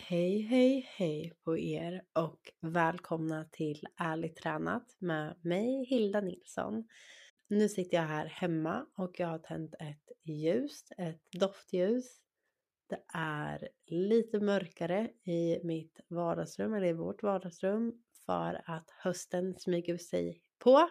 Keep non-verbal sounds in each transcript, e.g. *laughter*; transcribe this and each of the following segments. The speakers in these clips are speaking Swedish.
Hej, hej, hej på er och välkomna till Ärligt tränat med mig Hilda Nilsson. Nu sitter jag här hemma och jag har tänt ett ljus, ett doftljus. Det är lite mörkare i mitt vardagsrum, eller i vårt vardagsrum, för att hösten smyger sig på.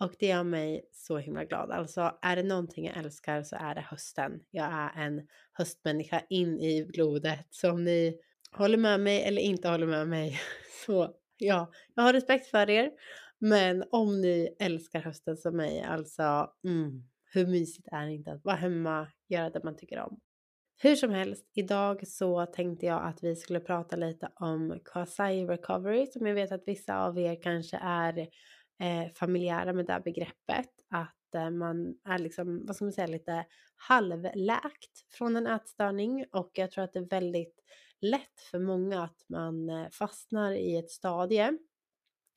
Och det gör mig så himla glad. Alltså är det någonting jag älskar så är det hösten. Jag är en höstmänniska in i blodet. Så om ni håller med mig eller inte håller med mig. *laughs* Så ja, jag har respekt för er. Men om ni älskar hösten som mig, alltså mm, hur mysigt är det inte att vara hemma, göra det man tycker om. Hur som helst, idag så tänkte jag att vi skulle prata lite om Kwasai recovery som jag vet att vissa av er kanske är eh, familjära med det här begreppet. Att eh, man är liksom, vad ska man säga, lite halvläkt från en ätstörning och jag tror att det är väldigt lätt för många att man eh, fastnar i ett stadie.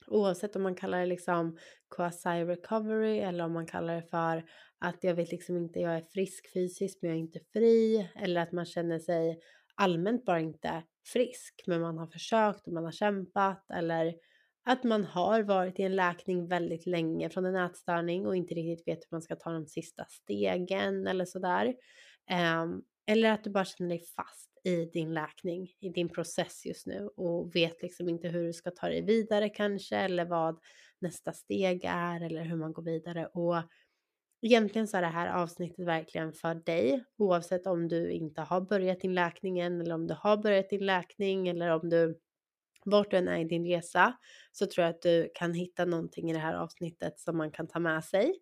Oavsett om man kallar det liksom quasi recovery eller om man kallar det för att jag vet liksom inte, jag är frisk fysiskt men jag är inte fri. Eller att man känner sig allmänt bara inte frisk men man har försökt och man har kämpat. Eller att man har varit i en läkning väldigt länge från en ätstörning och inte riktigt vet hur man ska ta de sista stegen eller sådär. Ehm, eller att du bara känner dig fast i din läkning, i din process just nu och vet liksom inte hur du ska ta dig vidare kanske eller vad nästa steg är eller hur man går vidare. Och egentligen så är det här avsnittet verkligen för dig oavsett om du inte har börjat din läkning än eller om du har börjat din läkning eller om du vart du än är i din resa så tror jag att du kan hitta någonting i det här avsnittet som man kan ta med sig.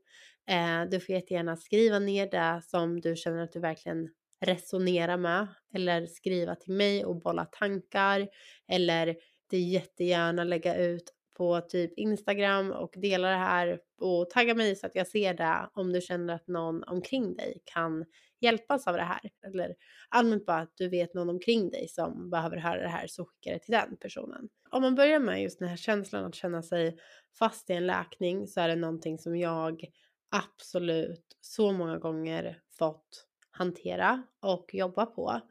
Eh, du får jättegärna skriva ner det som du känner att du verkligen resonera med eller skriva till mig och bolla tankar eller det jättegärna lägga ut på typ Instagram och dela det här och tagga mig så att jag ser det om du känner att någon omkring dig kan hjälpas av det här. Eller allmänt bara att du vet någon omkring dig som behöver höra det här så skicka det till den personen. Om man börjar med just den här känslan att känna sig fast i en läkning så är det någonting som jag absolut så många gånger fått hantera och jobba på.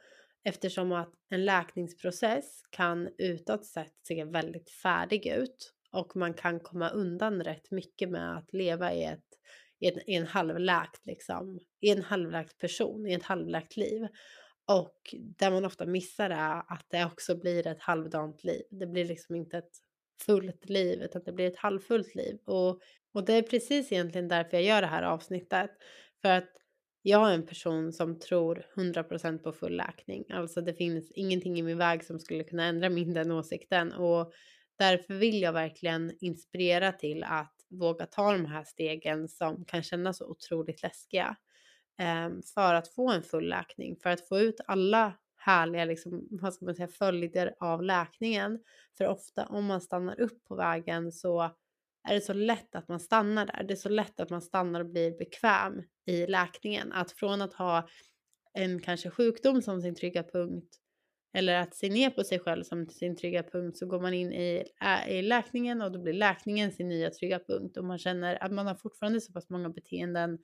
Eftersom att en läkningsprocess kan utåt sett se väldigt färdig ut och man kan komma undan rätt mycket med att leva i, ett, i, en, i en halvläkt liksom, i en halvläkt person, i ett halvläkt liv. Och där man ofta missar är att det också blir ett halvdant liv. Det blir liksom inte ett fullt liv utan det blir ett halvfullt liv. Och, och det är precis egentligen därför jag gör det här avsnittet. För att jag är en person som tror 100% på full läkning. Alltså det finns ingenting i min väg som skulle kunna ändra min den åsikten. Och därför vill jag verkligen inspirera till att våga ta de här stegen som kan kännas så otroligt läskiga. Ehm, för att få en full läkning, för att få ut alla härliga liksom, vad ska man säga, följder av läkningen. För ofta om man stannar upp på vägen så är det så lätt att man stannar där. Det är så lätt att man stannar och blir bekväm i läkningen. Att från att ha en kanske sjukdom som sin trygga punkt eller att se ner på sig själv som sin trygga punkt så går man in i, i läkningen och då blir läkningen sin nya trygga punkt och man känner att man har fortfarande så pass många beteenden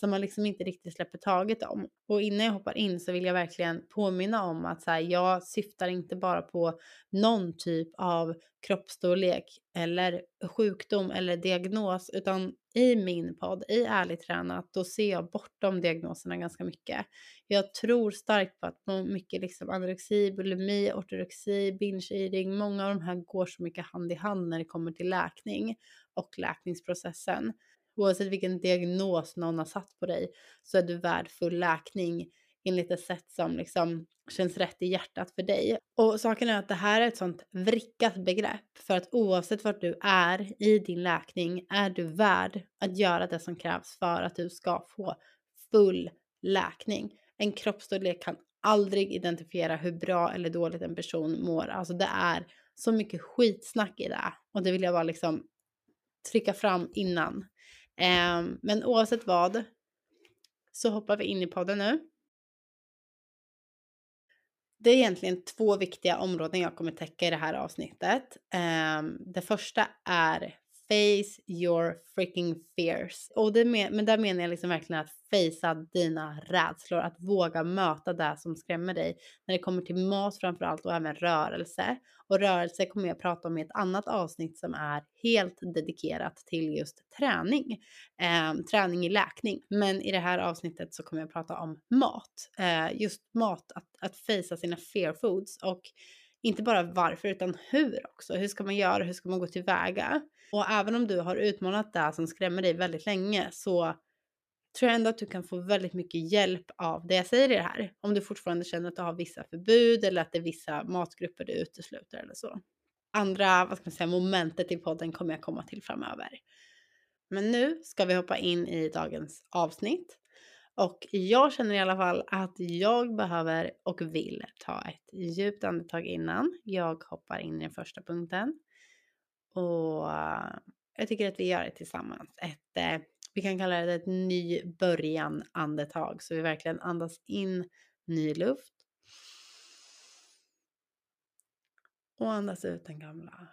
som man liksom inte riktigt släpper taget om. Och innan jag hoppar in så vill jag verkligen påminna om att så här, jag syftar inte bara på någon typ av kroppsstorlek eller sjukdom eller diagnos utan i min podd, i Ärligt tränat, då ser jag bortom diagnoserna ganska mycket. Jag tror starkt på att mycket liksom anorexi, bulimi, ortorexi, binge eating, många av de här går så mycket hand i hand när det kommer till läkning och läkningsprocessen. Oavsett vilken diagnos någon har satt på dig så är du värd full läkning enligt ett sätt som liksom känns rätt i hjärtat för dig. Och saken är att det här är ett sånt vrickat begrepp för att oavsett vart du är i din läkning är du värd att göra det som krävs för att du ska få full läkning. En kroppsstorlek kan aldrig identifiera hur bra eller dåligt en person mår. Alltså det är så mycket skitsnack i det och det vill jag bara liksom trycka fram innan. Eh, men oavsett vad så hoppar vi in i podden nu. Det är egentligen två viktiga områden jag kommer täcka i det här avsnittet. Eh, det första är face your freaking fears. Och det men, men där menar jag liksom verkligen att facea dina rädslor, att våga möta det som skrämmer dig när det kommer till mat framförallt och även rörelse. Och rörelse kommer jag prata om i ett annat avsnitt som är helt dedikerat till just träning. Eh, träning i läkning. Men i det här avsnittet så kommer jag prata om mat. Eh, just mat, att, att facea sina fear foods och inte bara varför utan hur också. Hur ska man göra? Hur ska man gå tillväga? Och även om du har utmanat det som skrämmer dig väldigt länge så tror jag ändå att du kan få väldigt mycket hjälp av det jag säger i det här. Om du fortfarande känner att du har vissa förbud eller att det är vissa matgrupper du utesluter eller så. Andra, vad ska man säga, momentet i podden kommer jag komma till framöver. Men nu ska vi hoppa in i dagens avsnitt. Och jag känner i alla fall att jag behöver och vill ta ett djupt andetag innan jag hoppar in i den första punkten. Och eh, jag tycker att vi gör det tillsammans. Ett, eh, vi kan kalla det ett ny början andetag. Så vi verkligen andas in ny luft. Och andas ut den gamla.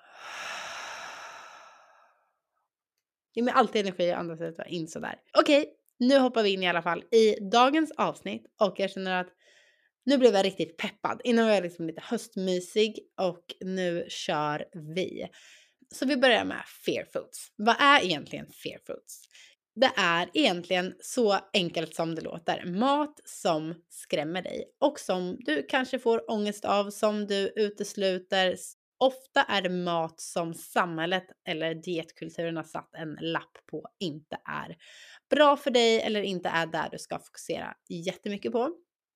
Ge mig alltid energi att andas ut och in sådär. Okej, okay, nu hoppar vi in i alla fall i dagens avsnitt och jag känner att nu blev jag riktigt peppad. Innan var jag liksom lite höstmysig och nu kör vi. Så vi börjar med fear foods. Vad är egentligen fear foods? Det är egentligen så enkelt som det låter. Mat som skrämmer dig och som du kanske får ångest av, som du utesluter. Ofta är det mat som samhället eller dietkulturen har satt en lapp på inte är bra för dig eller inte är där du ska fokusera jättemycket på.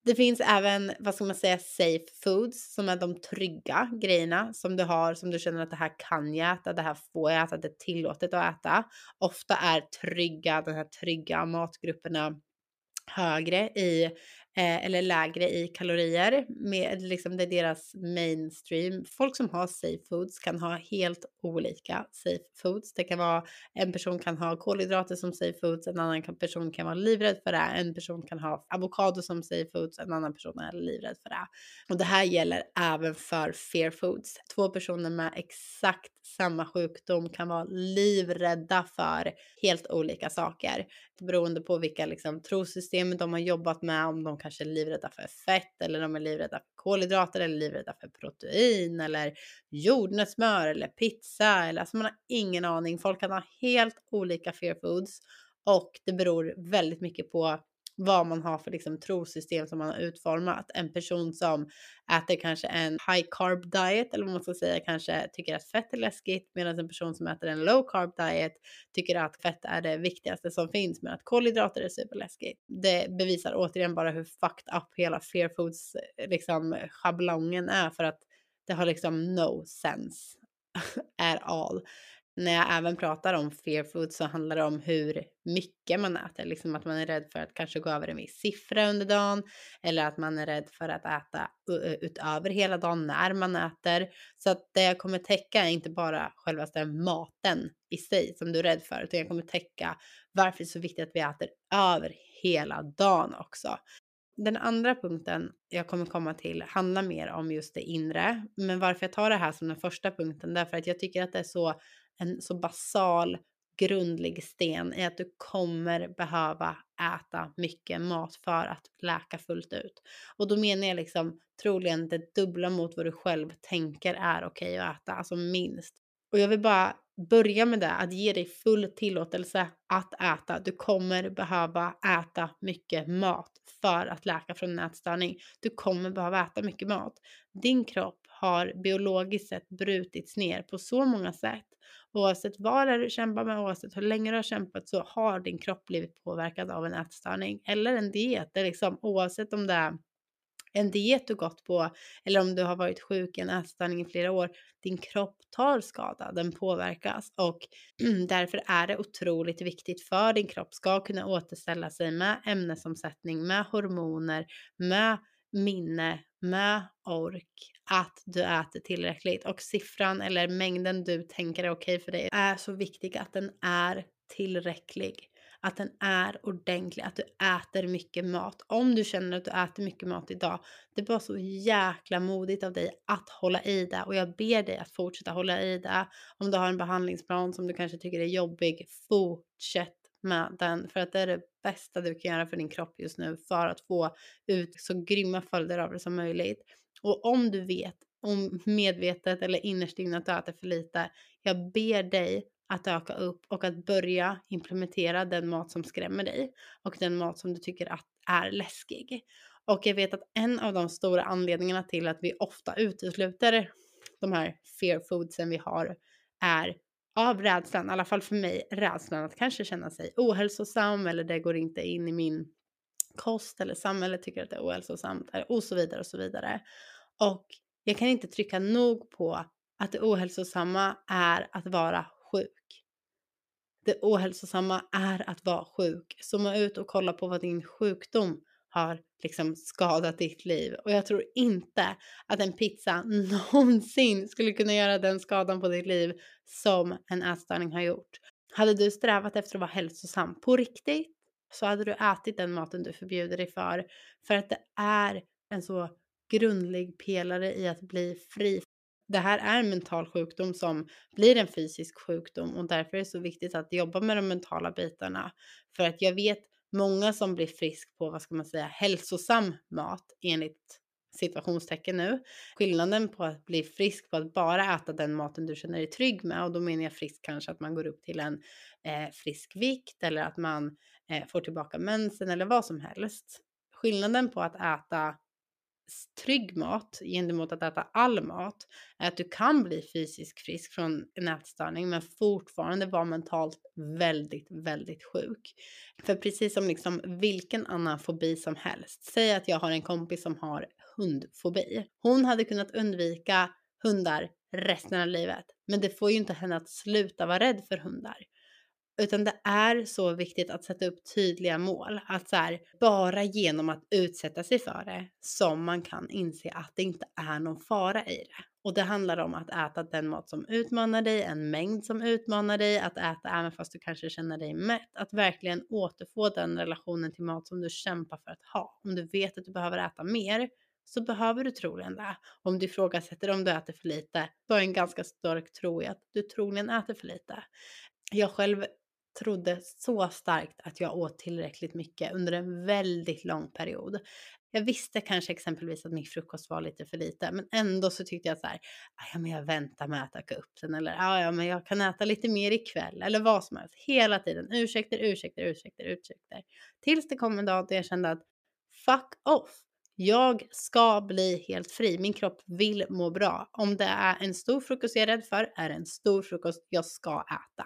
Det finns även, vad ska man säga, safe foods som är de trygga grejerna som du har som du känner att det här kan jag äta, det här får jag äta, det är tillåtet att äta. Ofta är trygga, de här trygga matgrupperna högre i eh, eller lägre i kalorier. Med, liksom det är deras mainstream. Folk som har safe foods kan ha helt olika safe foods. Det kan vara en person kan ha kolhydrater som safe foods, en annan person kan vara livrädd för det, en person kan ha avokado som safe foods, en annan person är livrädd för det. Och det här gäller även för fear foods. Två personer med exakt samma sjukdom kan vara livrädda för helt olika saker beroende på vilka liksom, trosystem de har jobbat med, om de kanske är livrädda för fett eller de är livrädda för kolhydrater eller livrädda för protein eller jordnötssmör eller pizza eller alltså man har ingen aning. Folk kan ha helt olika fear foods och det beror väldigt mycket på vad man har för liksom, trosystem som man har utformat. En person som äter kanske en high carb diet eller vad man ska säga kanske tycker att fett är läskigt medan en person som äter en low carb diet tycker att fett är det viktigaste som finns men att kolhydrater är superläskigt. Det bevisar återigen bara hur fucked up hela fear foods liksom schablongen är för att det har liksom no sense *laughs* at all när jag även pratar om fear food så handlar det om hur mycket man äter. Liksom att man är rädd för att kanske gå över en viss siffra under dagen. Eller att man är rädd för att äta utöver hela dagen när man äter. Så att det jag kommer täcka är inte bara själva maten i sig som du är rädd för. Utan jag kommer täcka varför det är så viktigt att vi äter över hela dagen också. Den andra punkten jag kommer komma till handlar mer om just det inre. Men varför jag tar det här som den första punkten, därför att jag tycker att det är så en så basal grundlig sten i att du kommer behöva äta mycket mat för att läka fullt ut. Och då menar jag liksom troligen det dubbla mot vad du själv tänker är okej okay att äta, alltså minst. Och jag vill bara börja med det, att ge dig full tillåtelse att äta. Du kommer behöva äta mycket mat för att läka från en ätstörning. Du kommer behöva äta mycket mat. Din kropp har biologiskt sett brutits ner på så många sätt Oavsett vad det är du kämpar med, oavsett hur länge du har kämpat så har din kropp blivit påverkad av en ätstörning eller en diet. Det liksom, oavsett om det är en diet du gått på eller om du har varit sjuk i en ätstörning i flera år. Din kropp tar skada, den påverkas och *clears throat* därför är det otroligt viktigt för din kropp ska kunna återställa sig med ämnesomsättning, med hormoner, med minne, med ork, att du äter tillräckligt och siffran eller mängden du tänker är okej för dig är så viktig att den är tillräcklig. att den är ordentlig, att du äter mycket mat. Om du känner att du äter mycket mat idag, det är bara så jäkla modigt av dig att hålla i det och jag ber dig att fortsätta hålla i det. Om du har en behandlingsplan som du kanske tycker är jobbig, fortsätt med den för att det är det bästa du kan göra för din kropp just nu för att få ut så grymma följder av det som möjligt. Och om du vet, om medvetet eller innerst inne att du äter för lite, jag ber dig att öka upp och att börja implementera den mat som skrämmer dig och den mat som du tycker att är läskig. Och jag vet att en av de stora anledningarna till att vi ofta utesluter de här fear foodsen vi har är av rädslan, i alla fall för mig, rädslan att kanske känna sig ohälsosam eller det går inte in i min kost eller samhället tycker att det är ohälsosamt och så vidare och så vidare. Och jag kan inte trycka nog på att det ohälsosamma är att vara sjuk. Det ohälsosamma är att vara sjuk. Zooma ut och kolla på vad din sjukdom har liksom skadat ditt liv. Och jag tror inte att en pizza *laughs* någonsin skulle kunna göra den skadan på ditt liv som en ätstörning har gjort. Hade du strävat efter att vara hälsosam på riktigt så hade du ätit den maten du förbjuder dig för. För att det är en så grundlig pelare i att bli fri. Det här är en mental sjukdom som blir en fysisk sjukdom och därför är det så viktigt att jobba med de mentala bitarna. För att jag vet många som blir frisk på, vad ska man säga, hälsosam mat enligt situationstecken nu. Skillnaden på att bli frisk på att bara äta den maten du känner dig trygg med och då menar jag frisk kanske att man går upp till en eh, frisk vikt eller att man eh, får tillbaka mensen eller vad som helst. Skillnaden på att äta trygg mat gentemot att äta all mat är att du kan bli fysiskt frisk från en ätstörning men fortfarande vara mentalt väldigt, väldigt sjuk. För precis som liksom vilken annan fobi som helst, säg att jag har en kompis som har hundfobi. Hon hade kunnat undvika hundar resten av livet, men det får ju inte henne att sluta vara rädd för hundar. Utan det är så viktigt att sätta upp tydliga mål. Att så här, bara genom att utsätta sig för det som man kan inse att det inte är någon fara i det. Och det handlar om att äta den mat som utmanar dig, en mängd som utmanar dig, att äta även fast du kanske känner dig mätt. Att verkligen återfå den relationen till mat som du kämpar för att ha. Om du vet att du behöver äta mer så behöver du troligen det. Om du ifrågasätter om du äter för lite, då är en ganska stark tro i att du troligen äter för lite. Jag själv trodde så starkt att jag åt tillräckligt mycket under en väldigt lång period. Jag visste kanske exempelvis att min frukost var lite för lite, men ändå så tyckte jag så här, ah, ja men jag väntar med att äta upp den eller ah, ja men jag kan äta lite mer ikväll eller vad som helst. Hela tiden ursäkter, ursäkter, ursäkter, ursäkter. Tills det kom en dag då jag kände att fuck off. Jag ska bli helt fri. Min kropp vill må bra. Om det är en stor frukost jag är rädd för, är det en stor frukost jag ska äta.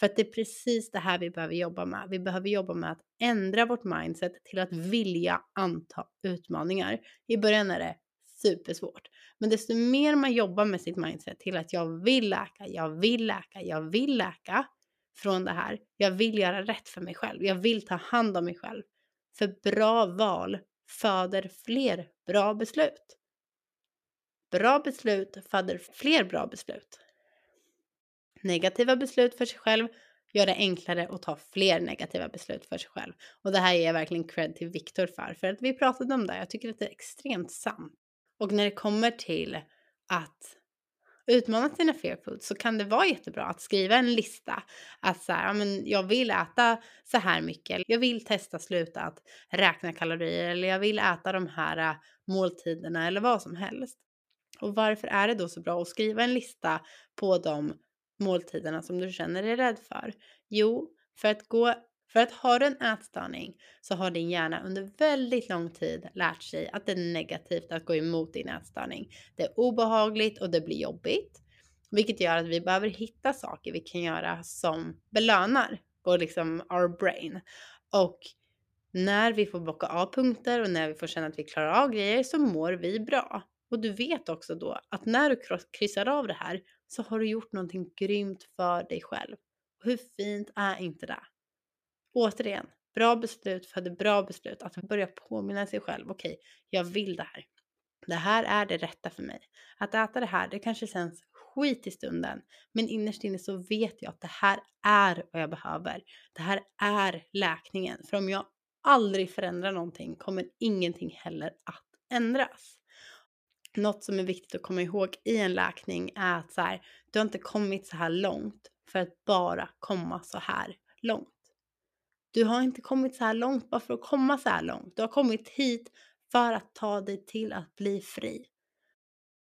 För att det är precis det här vi behöver jobba med. Vi behöver jobba med att ändra vårt mindset till att vilja anta utmaningar. I början är det supersvårt. Men desto mer man jobbar med sitt mindset till att jag vill läka, jag vill läka, jag vill läka från det här. Jag vill göra rätt för mig själv. Jag vill ta hand om mig själv. För bra val föder fler bra beslut. Bra beslut föder fler bra beslut. Negativa beslut för sig själv gör det enklare att ta fler negativa beslut för sig själv. Och det här ger jag verkligen cred till Viktor för, för att vi pratade om det. Jag tycker att det är extremt sant. Och när det kommer till att utmana sina fear foods så kan det vara jättebra att skriva en lista. Att så här, ja, men jag vill äta så här mycket. Jag vill testa sluta att räkna kalorier eller jag vill äta de här äh, måltiderna eller vad som helst. Och varför är det då så bra att skriva en lista på de måltiderna som du känner dig rädd för? Jo, för att gå för att har du en ätstörning så har din hjärna under väldigt lång tid lärt sig att det är negativt att gå emot din ätstörning. Det är obehagligt och det blir jobbigt. Vilket gör att vi behöver hitta saker vi kan göra som belönar vår liksom our brain. Och när vi får bocka av punkter och när vi får känna att vi klarar av grejer så mår vi bra. Och du vet också då att när du kryssar av det här så har du gjort någonting grymt för dig själv. Hur fint är inte det? Återigen, bra beslut föder bra beslut. Att börja påminna sig själv, okej, okay, jag vill det här. Det här är det rätta för mig. Att äta det här, det kanske känns skit i stunden. Men innerst inne så vet jag att det här är vad jag behöver. Det här är läkningen. För om jag aldrig förändrar någonting kommer ingenting heller att ändras. Något som är viktigt att komma ihåg i en läkning är att så här, du har inte kommit så här långt för att bara komma så här långt. Du har inte kommit så här långt bara för att komma så här långt. Du har kommit hit för att ta dig till att bli fri.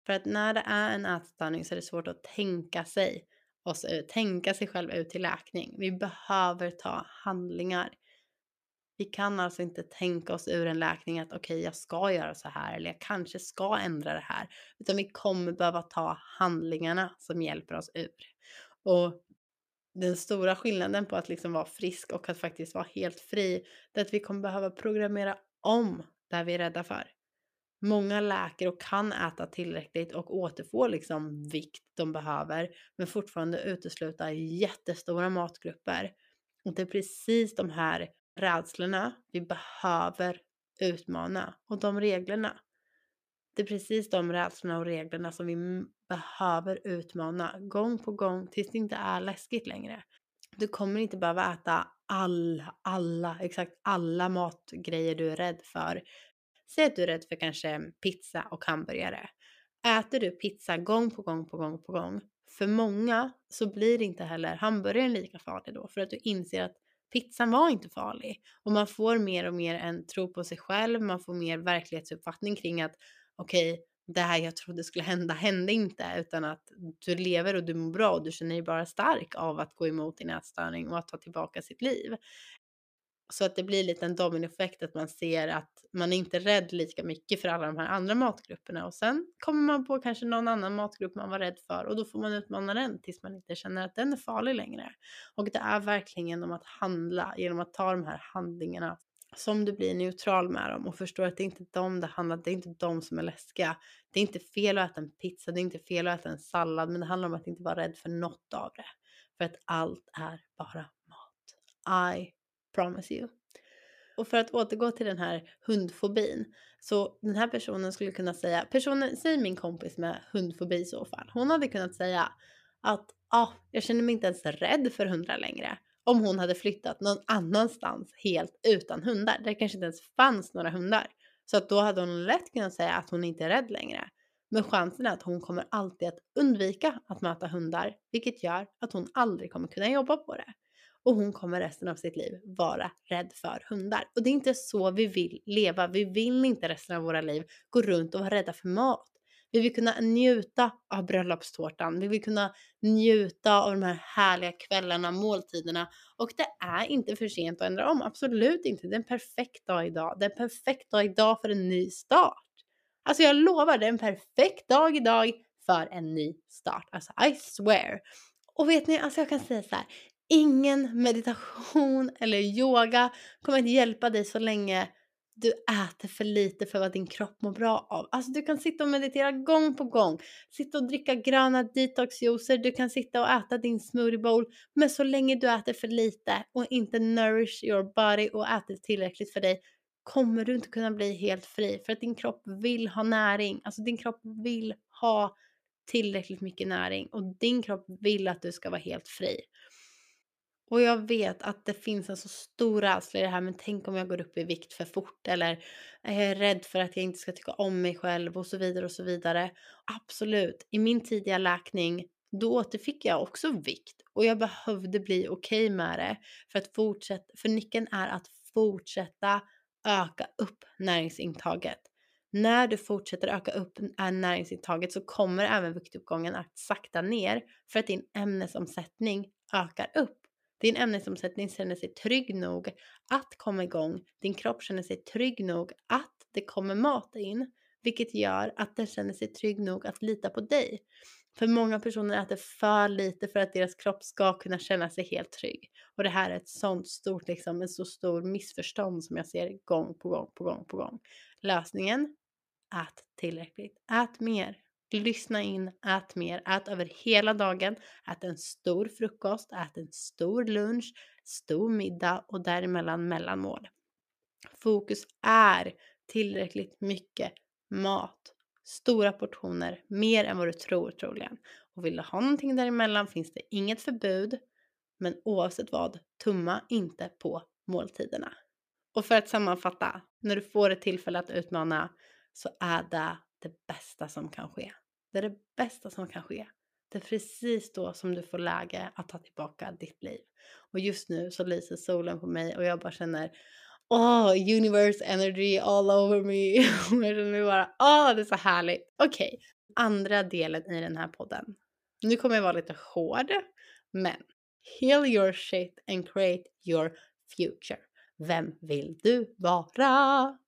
För att när det är en ätstörning så är det svårt att tänka sig oss ut, tänka sig själv ut till läkning. Vi behöver ta handlingar. Vi kan alltså inte tänka oss ur en läkning att okej, okay, jag ska göra så här eller jag kanske ska ändra det här, utan vi kommer behöva ta handlingarna som hjälper oss ur. Och den stora skillnaden på att liksom vara frisk och att faktiskt vara helt fri, det är att vi kommer behöva programmera om det vi är rädda för. Många läker och kan äta tillräckligt och återfå liksom vikt de behöver, men fortfarande utesluta jättestora matgrupper. Och det är precis de här rädslorna vi behöver utmana och de reglerna. Det är precis de rädslorna och reglerna som vi behöver utmana gång på gång tills det inte är läskigt längre. Du kommer inte behöva äta alla, alla, exakt alla matgrejer du är rädd för. Säg att du är rädd för kanske pizza och hamburgare. Äter du pizza gång på gång på gång på gång, för många så blir inte heller hamburgaren lika farlig då för att du inser att pizzan var inte farlig. Och man får mer och mer en tro på sig själv, man får mer verklighetsuppfattning kring att okej, okay, det här jag trodde skulle hända hände inte utan att du lever och du mår bra och du känner dig bara stark av att gå emot din ätstörning och att ta tillbaka sitt liv. Så att det blir lite en dominoeffekt att man ser att man är inte rädd lika mycket för alla de här andra matgrupperna och sen kommer man på kanske någon annan matgrupp man var rädd för och då får man utmana den tills man inte känner att den är farlig längre. Och det är verkligen genom att handla, genom att ta de här handlingarna som du blir neutral med dem och förstår att det är inte dem det handlar det är inte de som är läskiga. Det är inte fel att äta en pizza, det är inte fel att äta en sallad, men det handlar om att inte vara rädd för något av det. För att allt är bara mat. I promise you. Och för att återgå till den här hundfobin. Så den här personen skulle kunna säga, personen, säg min kompis med hundfobi i så fall. Hon hade kunnat säga att ah, jag känner mig inte ens rädd för hundar längre om hon hade flyttat någon annanstans helt utan hundar. Där det kanske inte ens fanns några hundar. Så att då hade hon lätt kunnat säga att hon inte är rädd längre. Men chansen är att hon kommer alltid att undvika att möta hundar, vilket gör att hon aldrig kommer kunna jobba på det. Och hon kommer resten av sitt liv vara rädd för hundar. Och det är inte så vi vill leva. Vi vill inte resten av våra liv gå runt och vara rädda för mat. Vi vill kunna njuta av bröllopstårtan. Vi vill kunna njuta av de här härliga kvällarna, måltiderna. Och det är inte för sent att ändra om. Absolut inte. Det är en perfekt dag idag. Det är en perfekt dag idag för en ny start. Alltså jag lovar, det är en perfekt dag idag för en ny start. Alltså I swear. Och vet ni, alltså jag kan säga så här. Ingen meditation eller yoga kommer att hjälpa dig så länge du äter för lite för vad din kropp mår bra av. Alltså du kan sitta och meditera gång på gång. Sitta och dricka gröna detoxjuicer. Du kan sitta och äta din smoothie bowl. Men så länge du äter för lite och inte nourish your body och äter tillräckligt för dig kommer du inte kunna bli helt fri. För att din kropp vill ha näring. Alltså din kropp vill ha tillräckligt mycket näring och din kropp vill att du ska vara helt fri. Och jag vet att det finns en så stor rädsla i det här, men tänk om jag går upp i vikt för fort eller eh, är jag rädd för att jag inte ska tycka om mig själv och så vidare och så vidare. Absolut, i min tidiga läkning då återfick jag också vikt och jag behövde bli okej okay med det för att fortsätta, för nyckeln är att fortsätta öka upp näringsintaget. När du fortsätter öka upp eh, näringsintaget så kommer även viktuppgången att sakta ner för att din ämnesomsättning ökar upp. Din ämnesomsättning känner sig trygg nog att komma igång. Din kropp känner sig trygg nog att det kommer mat in, vilket gör att den känner sig trygg nog att lita på dig. För många personer äter för lite för att deras kropp ska kunna känna sig helt trygg. Och det här är ett sånt stort, liksom, en så stor missförstånd som jag ser gång på gång på gång på gång. Lösningen? Ät tillräckligt. Ät mer. Lyssna in, ät mer, ät över hela dagen, ät en stor frukost, ät en stor lunch, stor middag och däremellan mellanmål. Fokus är tillräckligt mycket mat Stora portioner, mer än vad du tror troligen. Och vill du ha någonting däremellan finns det inget förbud. Men oavsett vad, tumma inte på måltiderna. Och för att sammanfatta, när du får ett tillfälle att utmana så är det det bästa som kan ske. Det är det bästa som kan ske. Det är precis då som du får läge att ta tillbaka ditt liv. Och just nu så lyser solen på mig och jag bara känner Åh, oh, universe energy all over me. *laughs* jag känner bara, åh, oh, det är så härligt. Okej, okay. andra delen i den här podden. Nu kommer jag vara lite hård, men heal your shit and create your future. Vem vill du vara?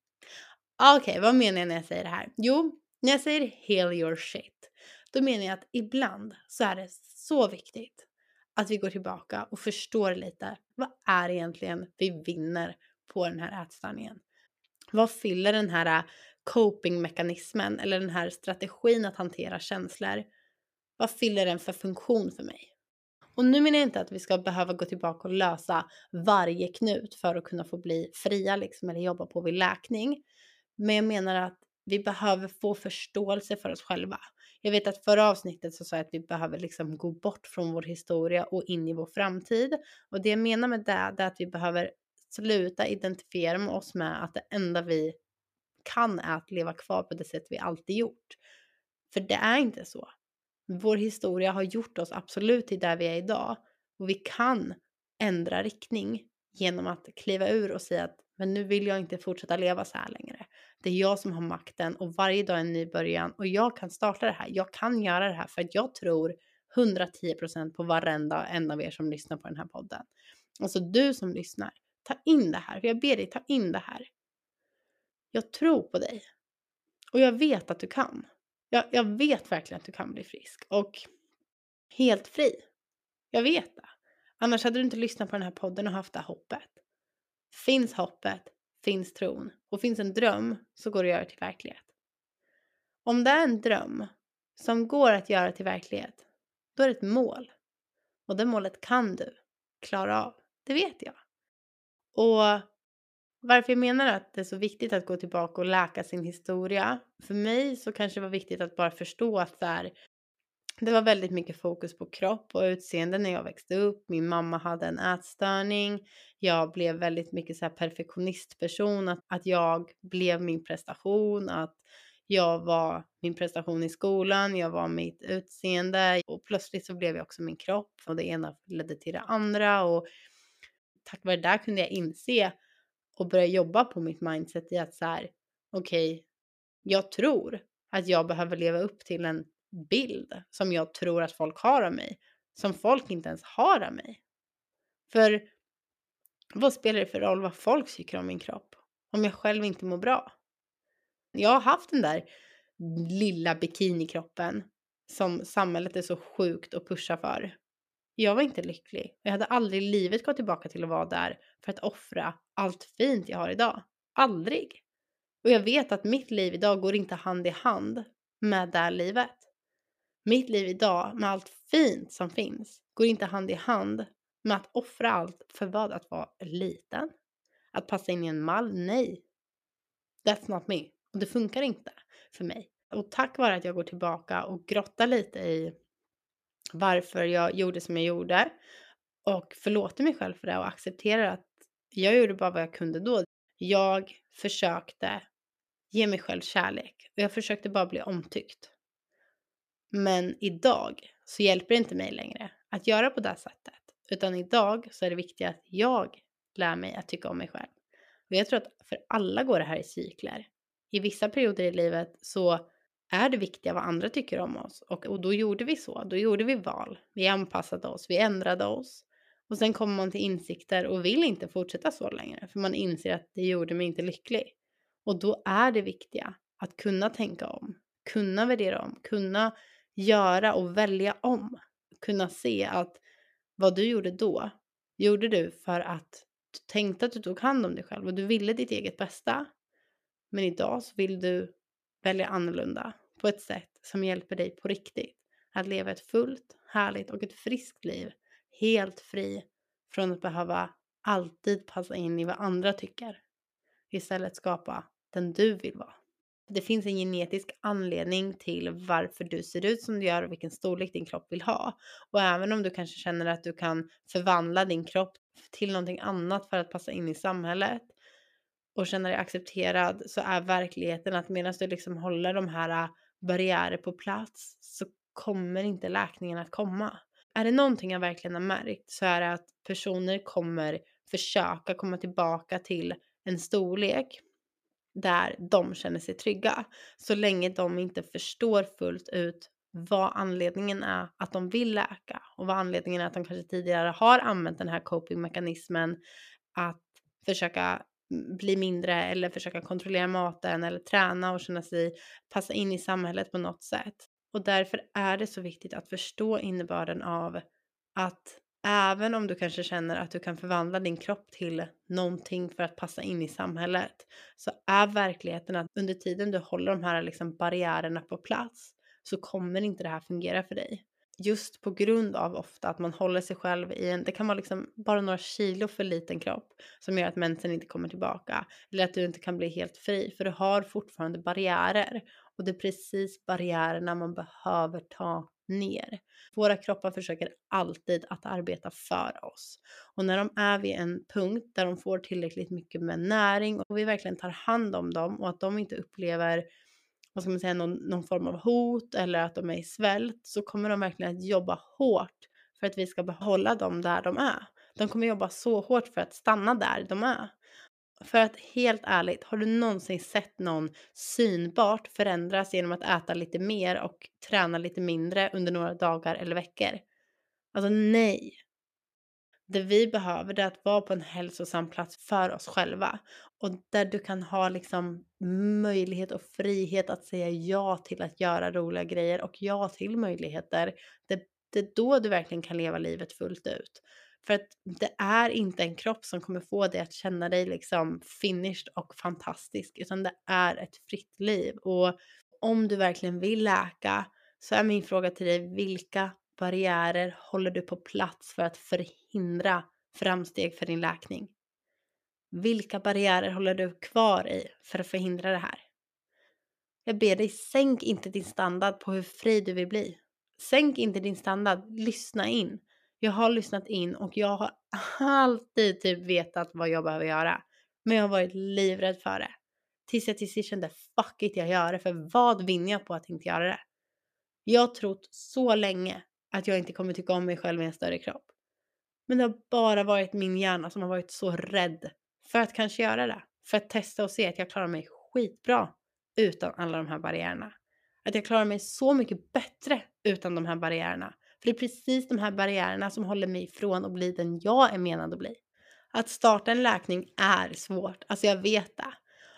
Okej, okay, vad menar jag när jag säger det här? Jo, när jag säger heal your shit, då menar jag att ibland så är det så viktigt att vi går tillbaka och förstår lite. Vad är egentligen vi vinner på den här ätstörningen? Vad fyller den här äh, copingmekanismen eller den här strategin att hantera känslor? Vad fyller den för funktion för mig? Och nu menar jag inte att vi ska behöva gå tillbaka och lösa varje knut för att kunna få bli fria liksom, eller jobba på vid läkning. Men jag menar att vi behöver få förståelse för oss själva. Jag vet att förra avsnittet så sa jag att vi behöver liksom gå bort från vår historia och in i vår framtid. Och det jag menar med det, är att vi behöver sluta identifiera med oss med att det enda vi kan är att leva kvar på det sätt vi alltid gjort. För det är inte så. Vår historia har gjort oss absolut till där vi är idag och vi kan ändra riktning genom att kliva ur och säga att men nu vill jag inte fortsätta leva så här längre. Det är jag som har makten och varje dag är en ny början och jag kan starta det här. Jag kan göra det här för att jag tror 110% på varenda en av er som lyssnar på den här podden. Alltså du som lyssnar, ta in det här. Jag ber dig, ta in det här. Jag tror på dig. Och jag vet att du kan. Jag, jag vet verkligen att du kan bli frisk och helt fri. Jag vet det. Annars hade du inte lyssnat på den här podden och haft det hoppet. Finns hoppet, finns tron. Och finns en dröm så går det att göra till verklighet. Om det är en dröm som går att göra till verklighet, då är det ett mål. Och det målet kan du klara av. Det vet jag. Och varför jag menar att det är så viktigt att gå tillbaka och läka sin historia. För mig så kanske det var viktigt att bara förstå att där, det var väldigt mycket fokus på kropp och utseende när jag växte upp. Min mamma hade en ätstörning. Jag blev väldigt mycket så här perfektionistperson. Att, att jag blev min prestation. Att jag var min prestation i skolan. Jag var mitt utseende. Och plötsligt så blev jag också min kropp. Och det ena ledde till det andra. Och tack vare det där kunde jag inse och börja jobba på mitt mindset i att så här, okej, okay, jag tror att jag behöver leva upp till en bild som jag tror att folk har av mig, som folk inte ens har av mig. För vad spelar det för roll vad folk tycker om min kropp om jag själv inte mår bra? Jag har haft den där lilla bikinikroppen som samhället är så sjukt att pusha för. Jag var inte lycklig. Jag hade aldrig i livet gått tillbaka till att vara där för att offra allt fint jag har idag. Aldrig. Och jag vet att mitt liv idag går inte hand i hand med det livet. Mitt liv idag med allt fint som finns går inte hand i hand med att offra allt för vad? Att vara liten? Att passa in i en mall? Nej. That's not me. Och det funkar inte för mig. Och tack vare att jag går tillbaka och grottar lite i varför jag gjorde som jag gjorde och förlåter mig själv för det och accepterar att jag gjorde bara vad jag kunde då. Jag försökte ge mig själv kärlek och jag försökte bara bli omtyckt. Men idag så hjälper det inte mig längre att göra på det sättet. Utan idag så är det viktigt att jag lär mig att tycka om mig själv. Och jag tror att för alla går det här i cykler. I vissa perioder i livet så är det viktiga vad andra tycker om oss. Och, och då gjorde vi så. Då gjorde vi val. Vi anpassade oss. Vi ändrade oss. Och sen kommer man till insikter och vill inte fortsätta så längre. För man inser att det gjorde mig inte lycklig. Och då är det viktiga att kunna tänka om. Kunna värdera om. Kunna göra och välja om. Kunna se att vad du gjorde då gjorde du för att du tänkte att du tog hand om dig själv och du ville ditt eget bästa. Men idag så vill du välja annorlunda på ett sätt som hjälper dig på riktigt att leva ett fullt, härligt och ett friskt liv helt fri från att behöva alltid passa in i vad andra tycker. Istället skapa den du vill vara. Det finns en genetisk anledning till varför du ser ut som du gör och vilken storlek din kropp vill ha. Och även om du kanske känner att du kan förvandla din kropp till någonting annat för att passa in i samhället och känna dig accepterad så är verkligheten att medan du liksom håller de här äh, barriärer på plats så kommer inte läkningen att komma. Är det någonting jag verkligen har märkt så är det att personer kommer försöka komma tillbaka till en storlek där de känner sig trygga. Så länge de inte förstår fullt ut vad anledningen är att de vill läka och vad anledningen är att de kanske tidigare har använt den här copingmekanismen att försöka mm, bli mindre eller försöka kontrollera maten eller träna och känna sig passa in i samhället på något sätt. Och därför är det så viktigt att förstå innebörden av att även om du kanske känner att du kan förvandla din kropp till någonting för att passa in i samhället så är verkligheten att under tiden du håller de här liksom barriärerna på plats så kommer inte det här fungera för dig. Just på grund av ofta att man håller sig själv i en, det kan vara liksom bara några kilo för liten kropp som gör att mensen inte kommer tillbaka eller att du inte kan bli helt fri för du har fortfarande barriärer och det är precis barriärerna man behöver ta ner. Våra kroppar försöker alltid att arbeta för oss. Och när de är vid en punkt där de får tillräckligt mycket med näring och vi verkligen tar hand om dem och att de inte upplever vad ska man säga, någon, någon form av hot eller att de är i svält så kommer de verkligen att jobba hårt för att vi ska behålla dem där de är. De kommer jobba så hårt för att stanna där de är. För att helt ärligt, har du någonsin sett någon synbart förändras genom att äta lite mer och träna lite mindre under några dagar eller veckor? Alltså nej. Det vi behöver är att vara på en hälsosam plats för oss själva och där du kan ha liksom möjlighet och frihet att säga ja till att göra roliga grejer och ja till möjligheter. Det, det är då du verkligen kan leva livet fullt ut. För att det är inte en kropp som kommer få dig att känna dig liksom finished och fantastisk, utan det är ett fritt liv. Och om du verkligen vill läka så är min fråga till dig, vilka barriärer håller du på plats för att förhindra framsteg för din läkning? Vilka barriärer håller du kvar i för att förhindra det här? Jag ber dig, sänk inte din standard på hur fri du vill bli. Sänk inte din standard, lyssna in. Jag har lyssnat in och jag har alltid typ vetat vad jag behöver göra. Men jag har varit livrädd för det. Tills jag till sist kände fuck it, jag gör det. För vad vinner jag på att inte göra det? Jag har trott så länge att jag inte kommer tycka om mig själv i en större kropp. Men det har bara varit min hjärna som har varit så rädd för att kanske göra det. För att testa och se att jag klarar mig skitbra utan alla de här barriärerna. Att jag klarar mig så mycket bättre utan de här barriärerna. För det är precis de här barriärerna som håller mig ifrån att bli den jag är menad att bli. Att starta en läkning är svårt, alltså jag vet det.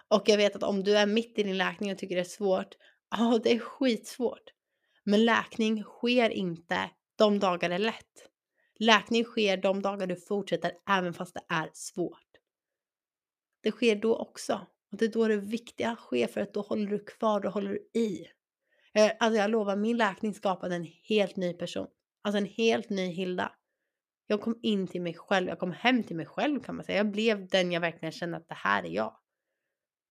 Och jag vet att om du är mitt i din läkning och tycker det är svårt, ja det är skitsvårt. Men läkning sker inte de dagar det är lätt. Läkning sker de dagar du fortsätter även fast det är svårt. Det sker då också. Och det är då det viktiga sker för att då håller du kvar, då håller du i. Eh, alltså jag lovar, min läkning skapade en helt ny person. Alltså en helt ny Hilda. Jag kom in till mig själv, jag kom hem till mig själv kan man säga. Jag blev den jag verkligen kände att det här är jag.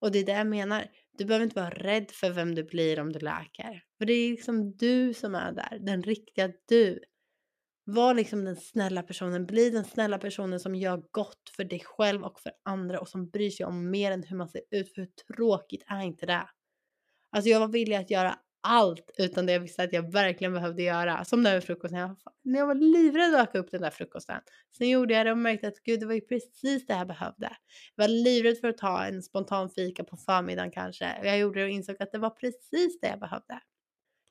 Och det är det jag menar. Du behöver inte vara rädd för vem du blir om du läker. För det är liksom du som är där, den riktiga du. Var liksom den snälla personen, bli den snälla personen som gör gott för dig själv och för andra och som bryr sig om mer än hur man ser ut. För hur tråkigt är inte det? Alltså jag var villig att göra allt utan det jag visste att jag verkligen behövde göra. Som den här frukosten. Jag, när jag var livrädd att öka upp den där frukosten. Sen gjorde jag det och märkte att gud, det var ju precis det jag behövde. Jag var livrädd för att ta en spontan fika på förmiddagen kanske. Jag gjorde det och insåg att det var precis det jag behövde.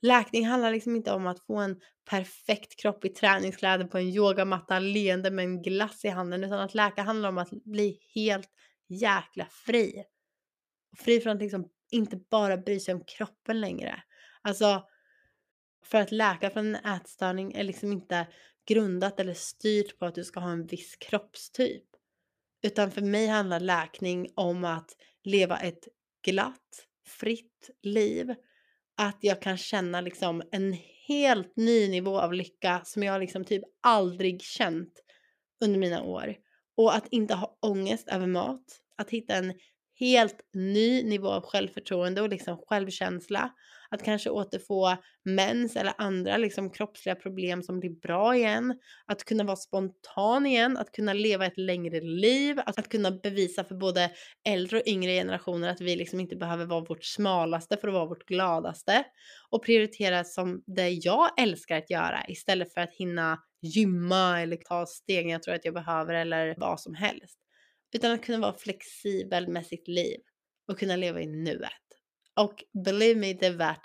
Läkning handlar liksom inte om att få en perfekt kropp i träningskläder på en yogamatta leende med en glass i handen utan att läka handlar om att bli helt jäkla fri. Fri från att liksom inte bara bry sig om kroppen längre. Alltså, för att läka från en ätstörning är liksom inte grundat eller styrt på att du ska ha en viss kroppstyp. Utan för mig handlar läkning om att leva ett glatt, fritt liv. Att jag kan känna liksom en helt ny nivå av lycka som jag liksom typ aldrig känt under mina år. Och att inte ha ångest över mat. Att hitta en helt ny nivå av självförtroende och liksom självkänsla. Att kanske återfå mens eller andra liksom kroppsliga problem som blir bra igen. Att kunna vara spontan igen, att kunna leva ett längre liv, att, att kunna bevisa för både äldre och yngre generationer att vi liksom inte behöver vara vårt smalaste för att vara vårt gladaste. Och prioritera som det jag älskar att göra istället för att hinna gymma eller ta stegen jag tror att jag behöver eller vad som helst. Utan att kunna vara flexibel med sitt liv och kunna leva i nuet. Och believe me, det är värt